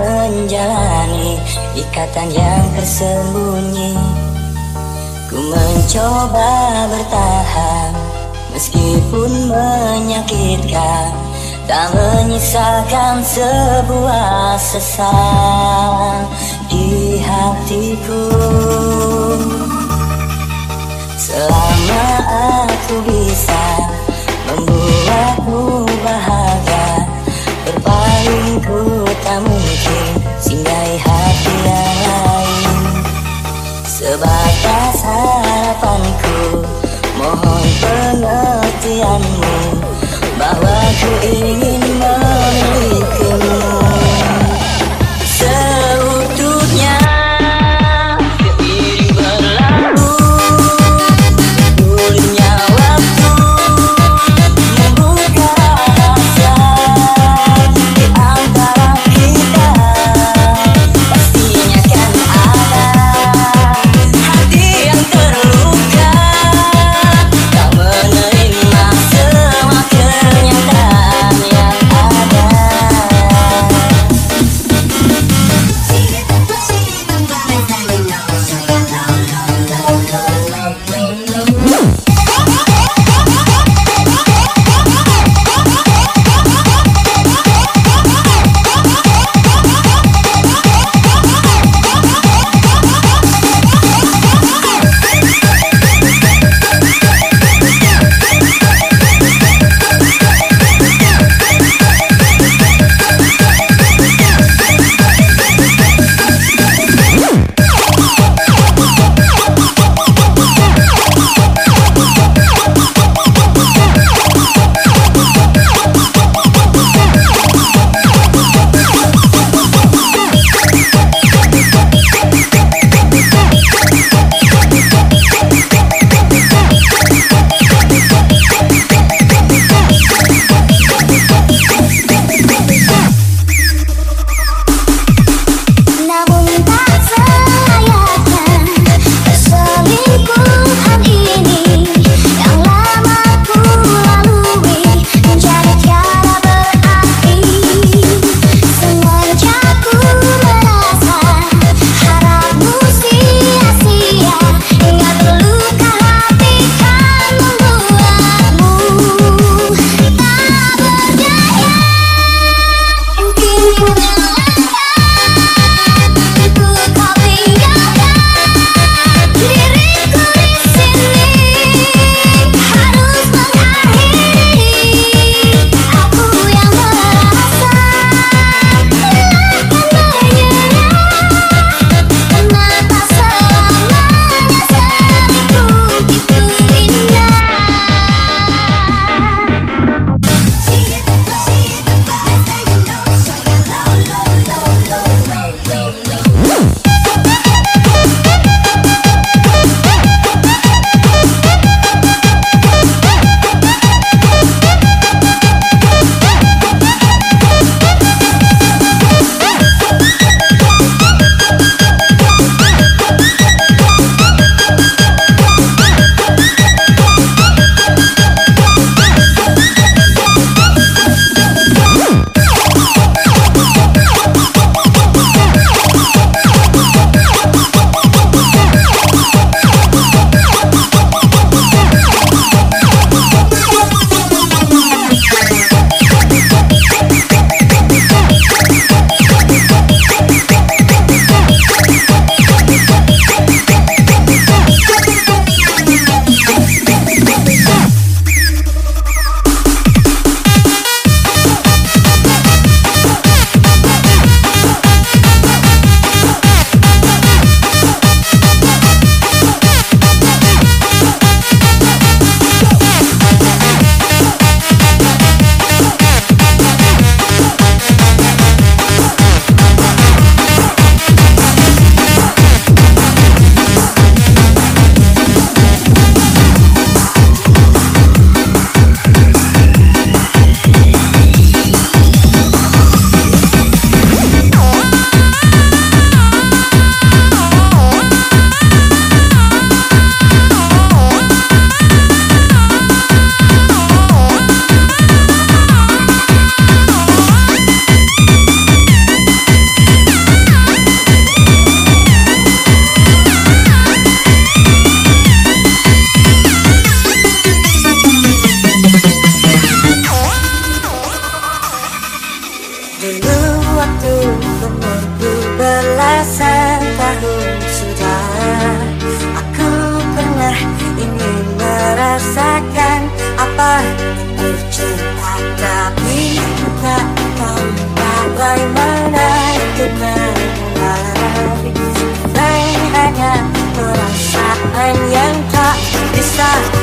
menjalani ikatan yang tersembunyi. Ku mencoba bertahan Meskipun menyakitkan Tak menyisakan sebuah sesal di hatiku. Selama aku bisa membuatmu bahagia Ku tak mungkin singgahi hati yang lain Sebatas harapanku mohon pengertianmu Bahwa ku ingin memilikimu bisa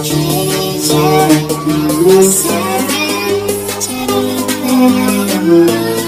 Thank you.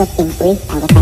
up embrace all the